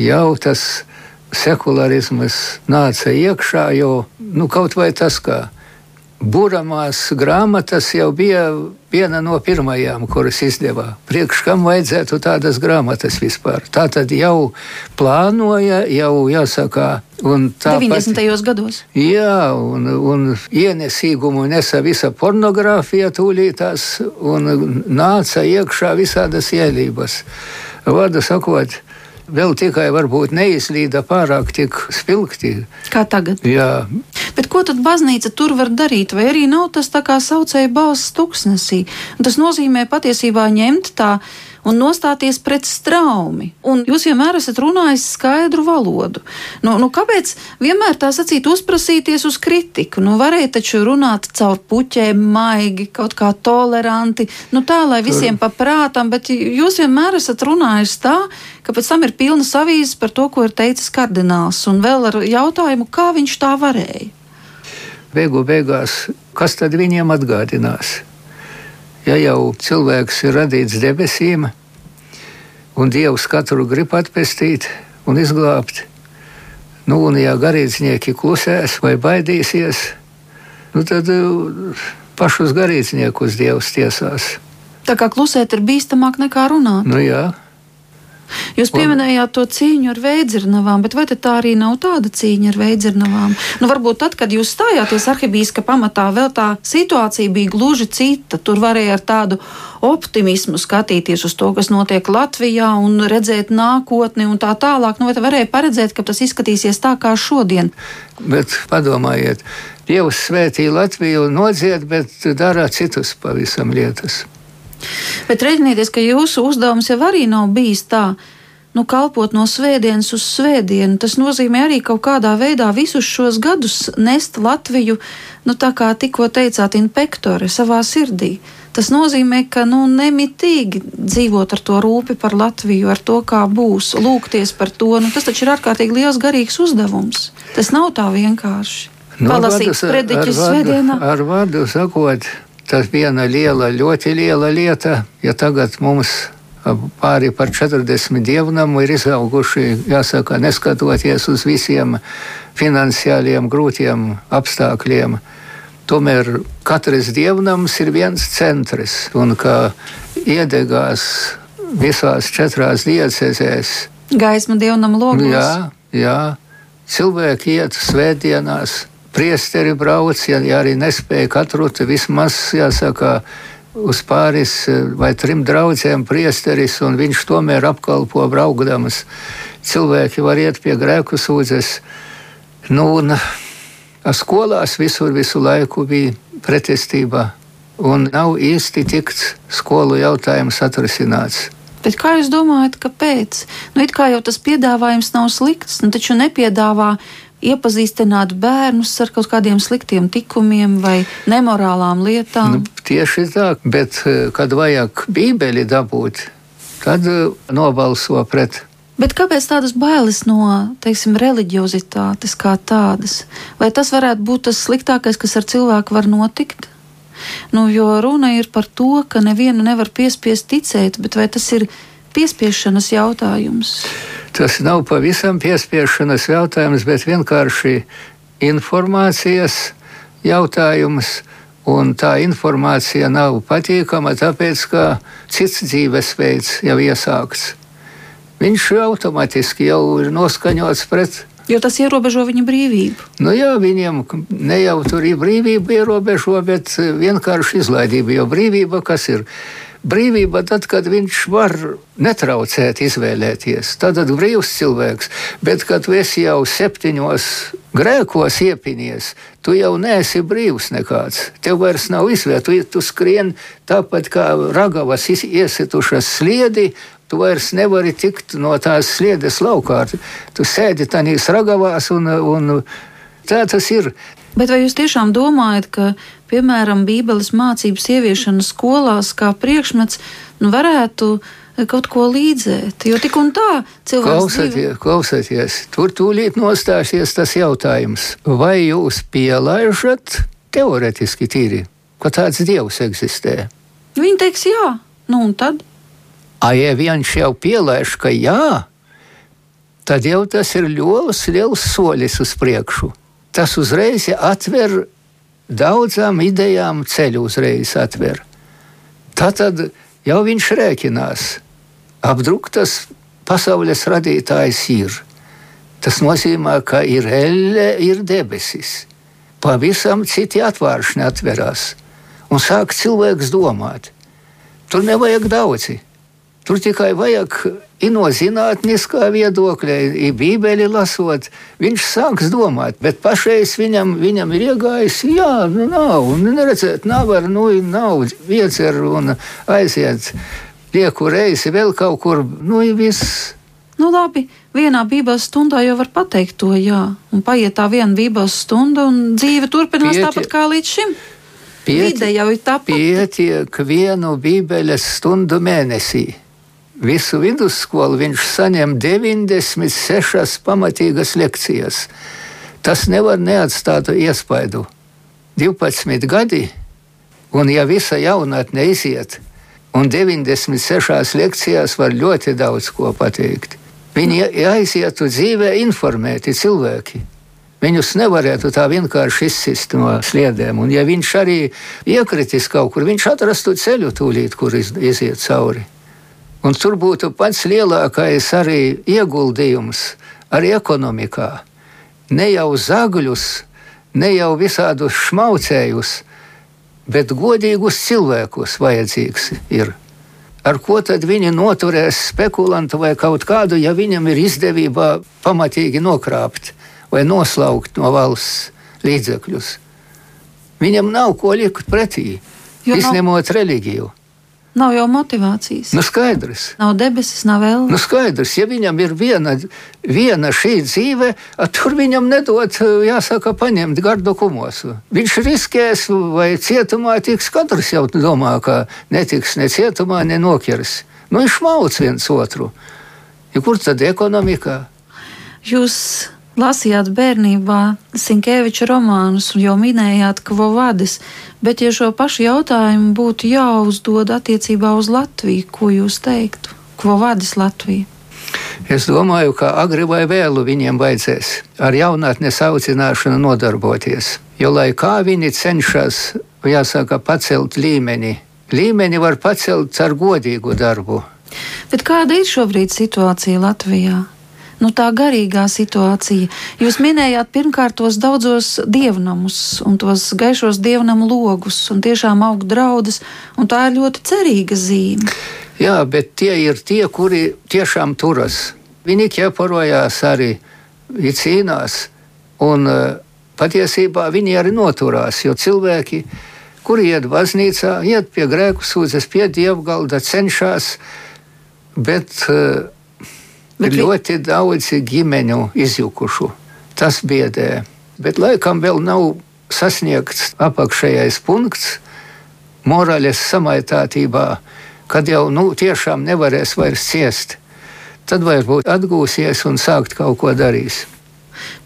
jau tas ir sekularisms nāca iekšā, jo nu, kaut vai tas, ka Buramās grāmatas jau bija viena no pirmajām, kuras izdevā. Priekš kam vajadzētu tādas grāmatas vispār? Tā tad jau plānoja, jau jāsaka. Tāpat, 90. gados. Jā, un, un ienesīgumu nesa visa pornogrāfija tūlītās, un nāca iekšā visādas ielības. Vārdu sakot, vēl tikai varbūt neizlīda pārāk tik spilgti. Kā tagad? Jā. Bet ko tad baznīca tur var darīt? Vai arī nav tas tā kā saucēja balss tuksnesī? Un tas nozīmē patiesībā ņemt tā un nostāties pret straumi. Un jūs vienmēr esat runājis skaidru valodu. Nu, nu, kāpēc vienmēr tā sacīt, uzprasīties uz kritiku? Nu, varēja taču runāt caur puķēm, maigi, kaut kā toleranti, nu, tā, lai visiem paprātam, bet jūs vienmēr esat runājis tā, ka pēc tam ir pilnas avīzes par to, ko ir teicis kardināls, un vēl ar jautājumu, kā viņš tā varēja. Beigu beigās, kas tad viņiem atgādinās? Ja jau cilvēks ir radīts debesīm, un Dievs katru grib atpestīt un izglābt, nu, un ja garīdznieki klusēs vai baidīsies, nu, tad uh, pašus garīdzniekus Dievs tiesās. Tā kā klusēt ir bīstamāk nekā runāt. Nu, jā. Jūs pieminējāt to cīņu ar veidzirnavām, bet vai tā arī nav tāda cīņa ar veidzirnavām? Nu, varbūt tad, kad jūs stājāties arhibīska pamatā, vēl tā situācija bija gluži cita. Tur varēja ar tādu optimismu skatīties uz to, kas notiek Latvijā un redzēt nākotni un tā tālāk. Nu, vai varēja paredzēt, ka tas izskatīsies tā kā šodien? Bet padomājiet, Dievs svētī Latviju nodzied, bet dara citus pavisam lietas. Bet reiķinieties, ka jūsu uzdevums jau arī nav bijis tā, nu, kalpot no svētdienas uz svētdienu. Tas nozīmē arī kaut kādā veidā visus šos gadus nest Latviju, nu, tā kā tikko teicāt, inpektore savā sirdī. Tas nozīmē, ka nu, nemitīgi dzīvot ar to rūpi par Latviju, ar to, kā būs, lūgties par to. Nu, tas taču ir ārkārtīgi liels garīgs uzdevums. Tas nav tā vienkārši. Nu, Palasīt sprediķus svētdienā. Ar vārdu sakot, tas viena liela, ļoti liela lieta, ja tagad mums pāri par 40 dievnamu ir izauguši, jāsaka, neskatoties uz visiem finansiāliem grūtiem apstākļiem. Tomēr katrs dievnams ir viens centrs, un kā iedegās visās četrās diecezēs. Gaisma dievnam logos. Jā, jā, cilvēki iet svētdienās priesteri brauc, ja, ja arī nespēja katru, tad vismaz jāsaka. Uz pāris vai trim draugiem priesteris, un viņš tomēr apkalpo braukdamas. Cilvēki var iet pie grēku sūdzes. Nu, un skolās visur visu laiku bija pretestība, un nav īsti tikts skolu jautājums atrisināts. Bet kā jūs domājat, kāpēc? Nu, it kā jau tas piedāvājums nav slikts, nu, taču nepiedāvā iepazīstināt bērnus ar kaut kādiem sliktiem tikumiem vai nemorālām lietām. Nu, tieši tā, bet eh, kad vajag bībeli dabūt, tad eh, nobalso pret. Bet kāpēc tādas bailes no teiksim, reliģiozitātes kā tādas? Vai tas varētu būt tas sliktākais, kas ar cilvēku var notikt? Nu, jo runa ir par to, ka nevienu nevar piespiest ticēt, bet vai tas ir piespiešanas jautājums? Tas nav pavisam piespiešanas jautājums, bet vienkārši informācijas jautājums. Un tā informācija nav patīkama, tāpēc ka cits dzīvesveids jau iesākts. Viņš automātiski jau ir noskaņots pret. Jo tas ierobežo viņa brīvību. Nu jā, viņiem ne jau tur ir brīvība ierobežo, bet vienkārši izlaidība. Jo brīvība, kas ir brīvība tad, kad viņš var netraucēt izvēlēties. Tad ir brīvs cilvēks, bet kad esi jau septiņos grēkos iepinies, tu jau neesi brīvs nekāds. Tev vairs nav izvēle, tu, tu skrien tāpat kā ragavas iesitušas sliedi. Tu vairs nevari tikt no tās sliedes laukā. Tu sēdi tajās ragavās, un, un tā tas ir. Bet vai jūs tiešām domājat, ka piemēram, Bībeles mācības ieviešana skolās kā priekšmets nu, varētu kaut ko līdzēt. Jo tik un tā cilvēks klausieties, dzīvo... klausieties, tur tūlīt nostāsies tas jautājums, vai jūs pielaižat teoretiski tīri, ka tāds dievs eksistē? Viņi teiks, jā, nu un tad. A, ja viņš jau pielaiž, ka jā, tad jau tas ir ļoti liels solis uz priekšu. Tas uzreiz atver daudzām idejām ceļu uzreiz atver. Tad jau viņš rēķinās, apdruktas pasaules radītājs ir. Tas nozīmē, ka ir elle, ir debesis. Pavisam citi atvēršņi atverās un sāk cilvēks domāt. Tur nevajag daudzi. Tur tikai vajag no zinātniskā viedokļa, ja bībeli lasot, viņš sāks domāt, bet pašreiz viņam, viņam ir iegājis, jā, nu nav, nu neredzēt, nav ar, nu, nav viecer un aiziet lieku reizi vēl kaut kur, nu, viss. Nu, labi, vienā bībeles stundā jau var pateikt to, jā, un paiet tā viena bībeles stunda, un dzīve turpinās Pieti... tāpat kā līdz šim. Pieti... Vide jau ir tāpat. Pietiek vienu bībeles stundu mēnesī visu vidusskolu viņš saņem 96 pamatīgas lekcijas. Tas nevar neatstāt iespaidu. 12 gadi, un ja visa jaunatne iziet, un 96 lekcijās var ļoti daudz ko pateikt. Viņi aizietu dzīvē informēti cilvēki. Viņus nevarētu tā vienkārši izsist no sliedēm. Un, ja viņš arī iekritis kaut kur, viņš atrastu ceļu tūlīt, kur iziet cauri. Un tur būtu pats lielākais arī ieguldījums arī ekonomikā. Ne jau zagļus, ne jau visādus šmaucējus, bet godīgus cilvēkus vajadzīgs ir. Ar ko tad viņi noturēs spekulantu vai kaut kādu, ja viņam ir izdevība pamatīgi nokrāpt vai noslaukt no valsts līdzekļus? Viņam nav ko likt pretī, izņemot reliģiju. Nav jau motivācijas. Nu, skaidrs. Nav debesis, nav vēl. Nu, skaidrs, ja viņam ir viena, viena šī dzīve, tur viņam nedod, jāsaka, paņemt gardu kumosu. Viņš riskēs vai cietumā tiks, katrs jau domā, ka netiks ne cietumā, ne nokers. Nu, viņš mauc viens otru. Ja kur tad ekonomikā? Jūs lasījāt bērnībā Sinkēviča romānus jau minējāt Kvovadis, bet ja šo pašu jautājumu būtu jāuzdod attiecībā uz Latviju, ko jūs teiktu? Kvovadis Latvija? Es domāju, ka agri vai vēlu viņiem vajadzēs ar jaunatnes audzināšanu nodarboties. Jo lai kā viņi cenšas, jāsaka, pacelt līmeni, līmeni var pacelt ar godīgu darbu. Bet kāda ir šobrīd situācija Latvijā? Nu, tā garīgā situācija. Jūs minējāt pirmkārt tos daudzos dievnamus un tos gaišos dievnamu logus, un tiešām aug draudzes, un tā ir ļoti cerīga zīme. Jā, bet tie ir tie, kuri tiešām turas. Viņi ķeparojās arī, viņi cīnās, un uh, patiesībā viņi arī noturās, jo cilvēki, kuri iet baznīcā, iet pie grēku sūdzes, pie dievgalda, cenšas, bet uh, Bet ir ļoti daudz ģimeņu izjukušu. Tas biedē. Bet laikam vēl nav sasniegts apakšējais punkts morāles samaitātībā, kad jau nu, tiešām nevarēs vairs ciest. Tad varbūt atgūsies un sākt kaut ko darīt.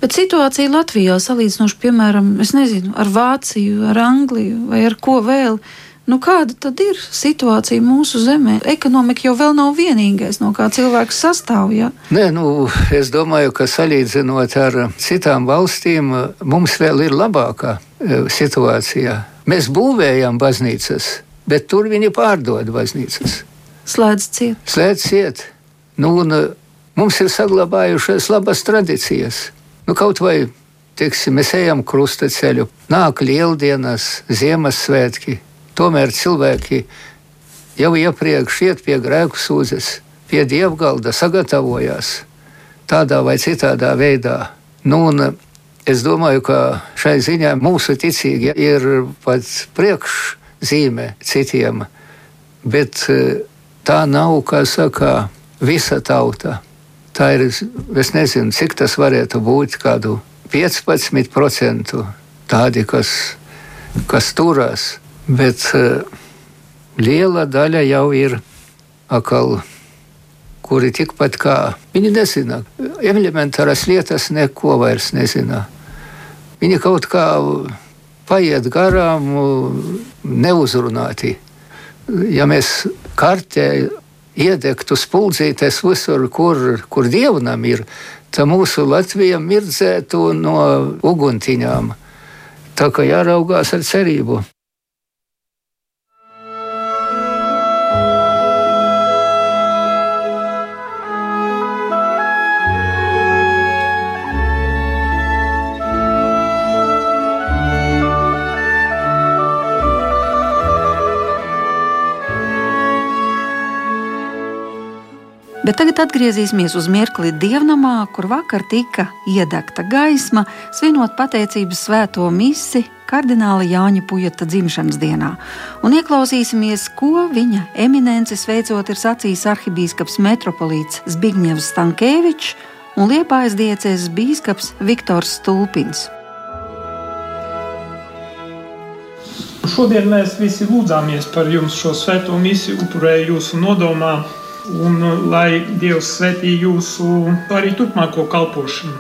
Bet situācija Latvijā salīdzinoši, piemēram, nezinu, ar Vāciju, ar Angliju vai ar ko vēl, Nu, kāda tad ir situācija mūsu zemē? Ekonomika jau vēl nav vienīgais, no kā cilvēks sastāv. Ja? Nē, nu, es domāju, ka salīdzinot ar citām valstīm, mums vēl ir labākā e, situācija. Mēs būvējam baznīcas, bet tur viņi pārdod baznīcas. Slēdz ciet. Slēdz ciet. Nu, un, e, mums ir saglabājušās labas tradīcijas. Nu, kaut vai teiksim, mēs ejam krusta ceļu, nāk lieldienas, Ziemassvētki Tomēr cilvēki jau iepriekš iet pie grēku sūdzes, pie dievgalda sagatavojās tādā vai citādā veidā. Nu, es domāju, ka šai ziņā mūsu ticīgi ir pat priekšzīme citiem, bet e, tā nav, kā saka, visa tauta. Tā ir, es nezinu, cik tas varētu būt, kādu 15% tādi, kas, kas turās Bet uh, liela daļa jau ir atkal, kuri tikpat kā viņi nezina, elementāras lietas neko vairs nezina. Viņi kaut kā paiet garām, neuzrunāti. Ja mēs kartē iedegtu spuldzītes visur, kur, kur dievnam ir, tad mūsu Latvija mirdzētu no uguntiņām. Tā kā jāraugās ar cerību. Bet tagad atgriezīsimies uz mirkli dievnamā, kur vakar tika iedegta gaisma, svinot pateicības svēto misi kardināla Jāņa Pujata dzimšanas dienā. Un ieklausīsimies, ko viņa eminences veicot ir sacījis arhibīskaps metropolīts Zbigņevs Stankēvičs un Liepājas diecēs bīskaps Viktors Stulpins. Šodien mēs visi lūdzāmies par jums šo svēto misiju, upurēju jūsu nodomā un uh, lai Dievs svētī jūsu arī turpmāko kalpošanu.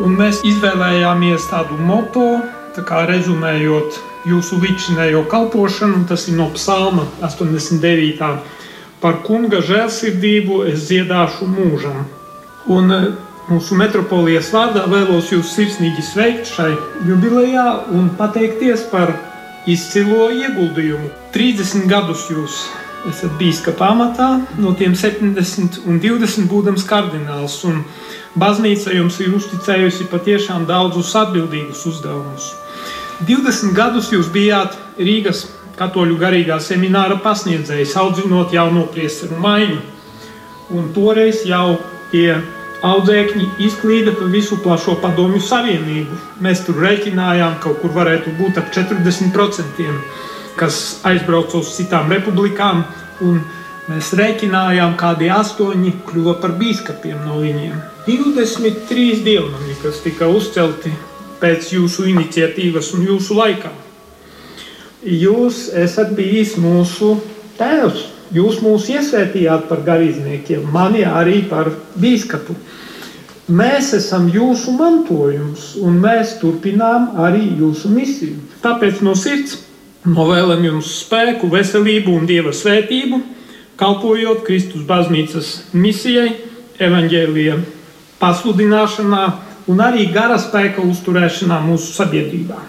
Un mēs izvēlējāmies tādu moto, tā kā rezumējot jūsu līdzinējo kalpošanu, tas ir no Psalma 89. Par kunga žēlsirdību es dziedāšu mūžam. Un uh, mūsu metropolijas vārdā vēlos jūs sirsnīgi sveikt šai jubilejā un pateikties par izcilo ieguldījumu. 30 gadus jūs esat bīskapa amatā, no tiem 70 un 20 būdams kardināls. Un baznīca jums ir uzticējusi patiešām daudzus atbildīgus uzdevumus. 20 gadus jūs bijāt Rīgas katoļu garīgā semināra pasniedzējs, audzinot jauno priesteru maiņu. Un toreiz jau tie audzēkņi izklīda pa visu plašo padomju savienību. Mēs tur rēķinājām, ka kaut kur varētu būt ap 40% kas aizbrauca uz citām republikām, un mēs rēķinājām, kādi astoņi kļuva par biskupiem no viņiem. 23 dievnami, kas tika uzcelti pēc jūsu iniciatīvas un jūsu laikā. Jūs esat bijis mūsu tēvs. Jūs mūs iesvētījāt par garīdzniekiem, mani arī par biskupu. Mēs esam jūsu mantojums, un mēs turpinām arī jūsu misiju. Tāpēc no sirds Novēlam jums spēku, veselību un dieva svētību, kalpojot Kristus baznīcas misijai, evaņģēlīja pasludināšanā un arī gara spēka uzturēšanā mūsu sabiedrībā.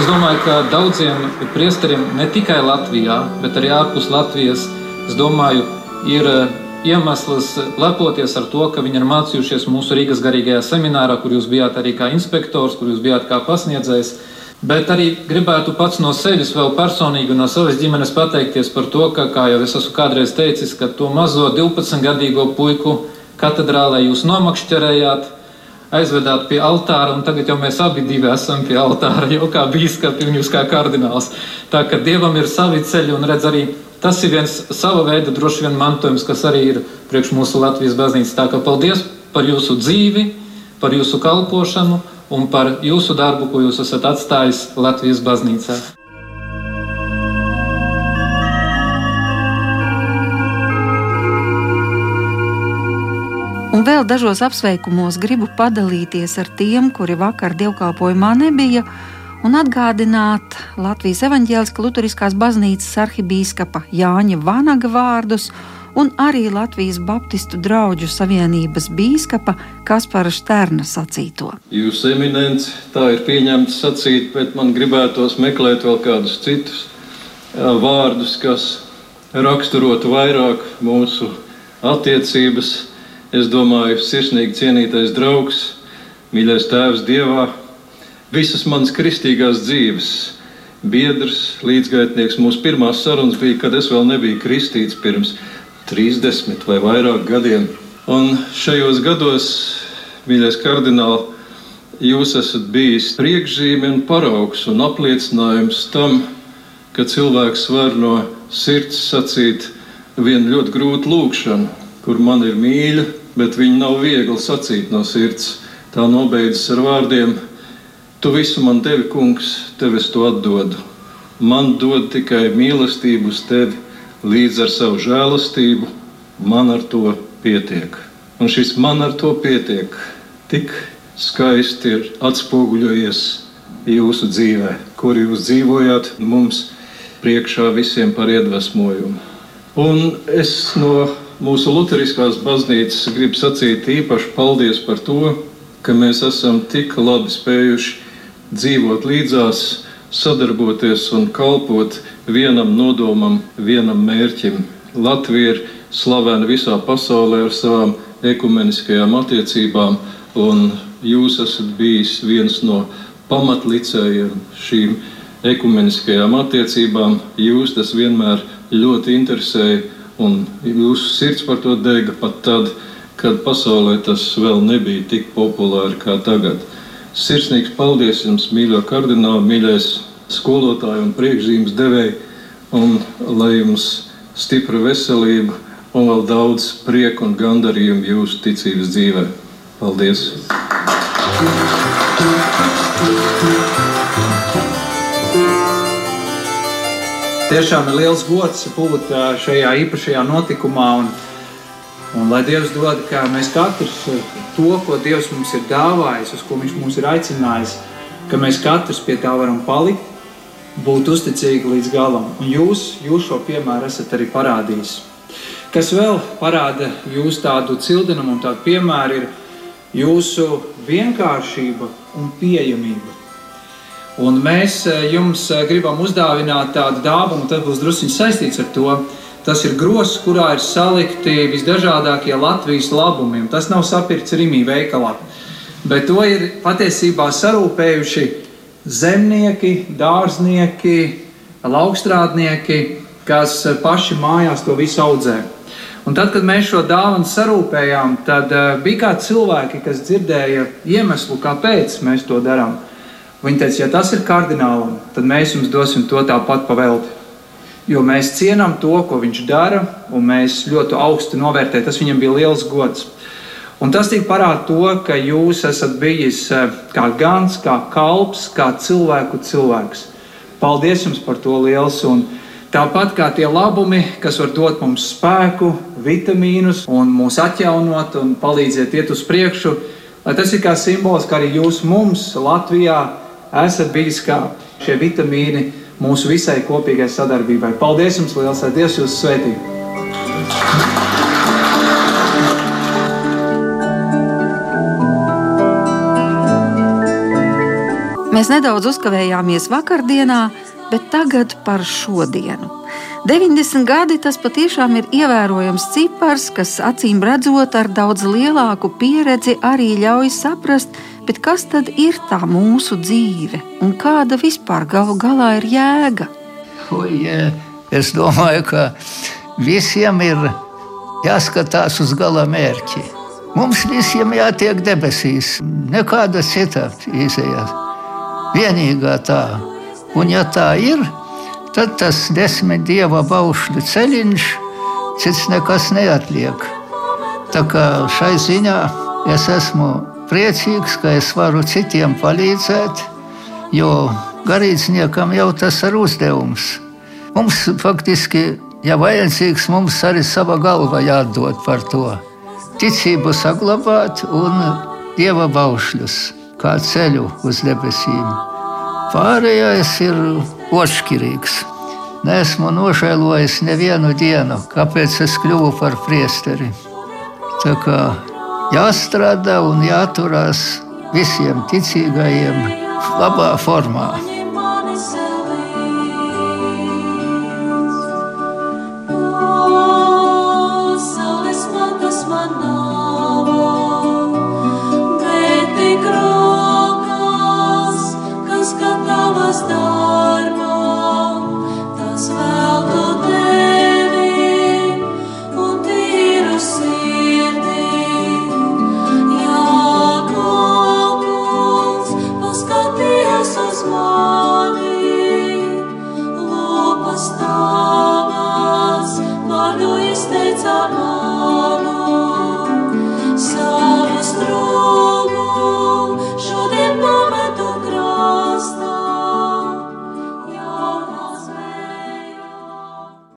Es domāju, ka daudziem priesteriem ne tikai Latvijā, bet arī ārpus Latvijas, domāju, ir eh, iemesls lepoties ar to, ka viņi ir mācījušies mūsu Rīgas garīgajā seminārā, kur jūs bijāt arī kā inspektors, kur jūs bijāt kā pasniedzējs. Bet arī gribētu pats no sevis, vēl personīgi no savas ģimenes pateikties par to, ka, kā jau es esmu kādreiz teicis, ka to mazo 12-gadīgo puiku katedrālē jūs nomakšķerējāt, aizvedāt pie altāra, un tagad jau mēs abi esam pie altāra, jau kā biskupi un jūs kā kardināls. Tā ka dievam ir savi ceļi, un redz arī tas ir viens sava veida droši vien mantojums, kas arī ir priekš mūsu Latvijas baznīcas. Tā ka paldies par jūsu dzīvi, par jūsu kalpošanu un par jūsu darbu, ko jūs esat atstājis Latvijas baznīcā. Un vēl dažos apsveikumos gribu padalīties ar tiem, kuri vakar dievkalpojumā nebija, un atgādināt Latvijas evaņģēliskās Lutheriskās baznīcas arhibīskapa Jāņa Vanaga vārdus un arī Latvijas Baptistu draugu savienības bīskapa Kaspara Šterna sacīto. Jūs eminence tā ir pieņemts sacīt, bet man gribētos meklēt vēl kādus citus vārdus, kas raksturotu vairāk mūsu attiecības. Es domāju, sirsnīgi cienītais draugs, mīļais tēvs Dievā, visas manas kristīgās dzīves biedrs, līdzgaitnieks. Mūsu pirmās sarunas bija, kad es vēl nebiju kristīts pirms 30 vai vairāk gadiem. Un šajos gados, mīļais kardināl, jūs esat bijis priekšzīme un paraugs un apliecinājums tam, ka cilvēks var no sirds sacīt vienu ļoti grūtu lūgšanu, kur man ir mīļa, bet viņa nav viegli sacīt no sirds. Tā nobeidzas ar vārdiem: Tu visu man devi, kungs, tev es to atdodu. Man dod tikai mīlestību uz tevi līdz ar savu žēlastību, man ar to pietiek. Un šis man ar to pietiek tik skaisti ir atspoguļojies jūsu dzīvē, kur jūs dzīvojat mums priekšā visiem par iedvesmojumu. Un es no mūsu Lutheriskās baznīcas gribu sacīt īpaši paldies par to, ka mēs esam tik labi spējuši dzīvot līdzās, sadarboties un kalpot vienam nodomam, vienam mērķim. Latvija ir slavena visā pasaulē ar savām ekumeniskajām attiecībām, un jūs esat bijis viens no pamatlicējiem šīm ekumeniskajām attiecībām. Jūs tas vienmēr ļoti interesēja, un jūsu sirds par to dega pat tad, kad pasaulē tas vēl nebija tik populāri kā tagad. Sirsnīgs paldies jums, mīļo kardināli, mīļais skolotāji un priekšzīmes devēji, un lai jums stipra veselība un vēl daudz prieka un gandarījumu jūsu ticības dzīvē. Paldies! Tiešām ir liels gods būt šajā īpašajā notikumā. Un, un lai Dievs dod, ka mēs katrs to, ko Dievs mums ir dāvājis, uz ko Viņš mūs ir aicinājis, ka mēs katrs pie tā varam palikt, būt uzticīgi līdz galam. Un jūs, jūs šo piemēru esat arī parādījis. Kas vēl parāda jūsu tādu cildenumu un tādu piemēru, ir jūsu vienkāršība un pieejamība. Un mēs eh, jums eh, gribam uzdāvināt tādu dāvanu, tas būs druskuļi saistīts ar to. Tas ir grozs, kurā ir salikti visdažādākie Latvijas labumi. Tas nav sapirkts Rīgā veikalā, bet to ir patiesībā sarūpējuši zemnieki, dārznieki, laukstrādnieki, kas paši mājās to visu audzē. Un tad, kad mēs šo dāvanu sarūpējām, tad uh, bija kādi cilvēki, kas dzirdēja iemeslu, kāpēc mēs to darām. Viņa teica, ja tas ir kardinālam, tad mēs jums dosim to tāpat pavelti. Jo mēs cienām to, ko viņš dara, un mēs ļoti augstu novērtējam. Tas viņam bija liels gods. Un tas tik parāda to, ka jūs esat bijis eh, kā gans, kā kalps, kā cilvēku cilvēks. Paldies jums par to liels! Un tāpat kā tie labumi, kas var dot mums spēku, vitamīnus un mūs atjaunot un palīdzēt iet uz priekšu, lai tas ir kā simbols, ka arī jūs mums Latvijā esat bijis kā šie vitamīni mūsu visai kopīgai sadarbībai. Paldies jums liels, lai Dievs jūs svētī! Mēs nedaudz uzkavējāmies vakardienā, bet tagad par šodienu. 90 gadi tas patiešām ir ievērojams cipars, kas acīm redzot ar daudz lielāku pieredzi arī ļauj saprast, kas tad ir tā mūsu dzīve un kāda vispār galu galā ir jēga. Ui, es domāju, ka visiem ir jāskatās uz gala mērķi. Mums visiem jātiek debesīs, nekāda cita izēja. Vienīgā tā. Un ja tā ir, tad tas desmit dieva baušļu ceļš, cits nekas neatliek. Tā kā šai ziņā es esmu priecīgs, ka es varu citiem palīdzēt, jo garīdzniekam jau tas ir uzdevums. Mums faktiski, ja vajadzīgs, mums arī sava galva jādod par to. Ticību saglabāt un dieva baušļus, kā ceļu uz debesīm. Pārējais ir otršķirīgs. Nesmu nožēlojis nevienu dienu, kāpēc es kļuvu par priesteri. Tā kā jāstrādā un jāturās visiem ticīgajiem labā formā.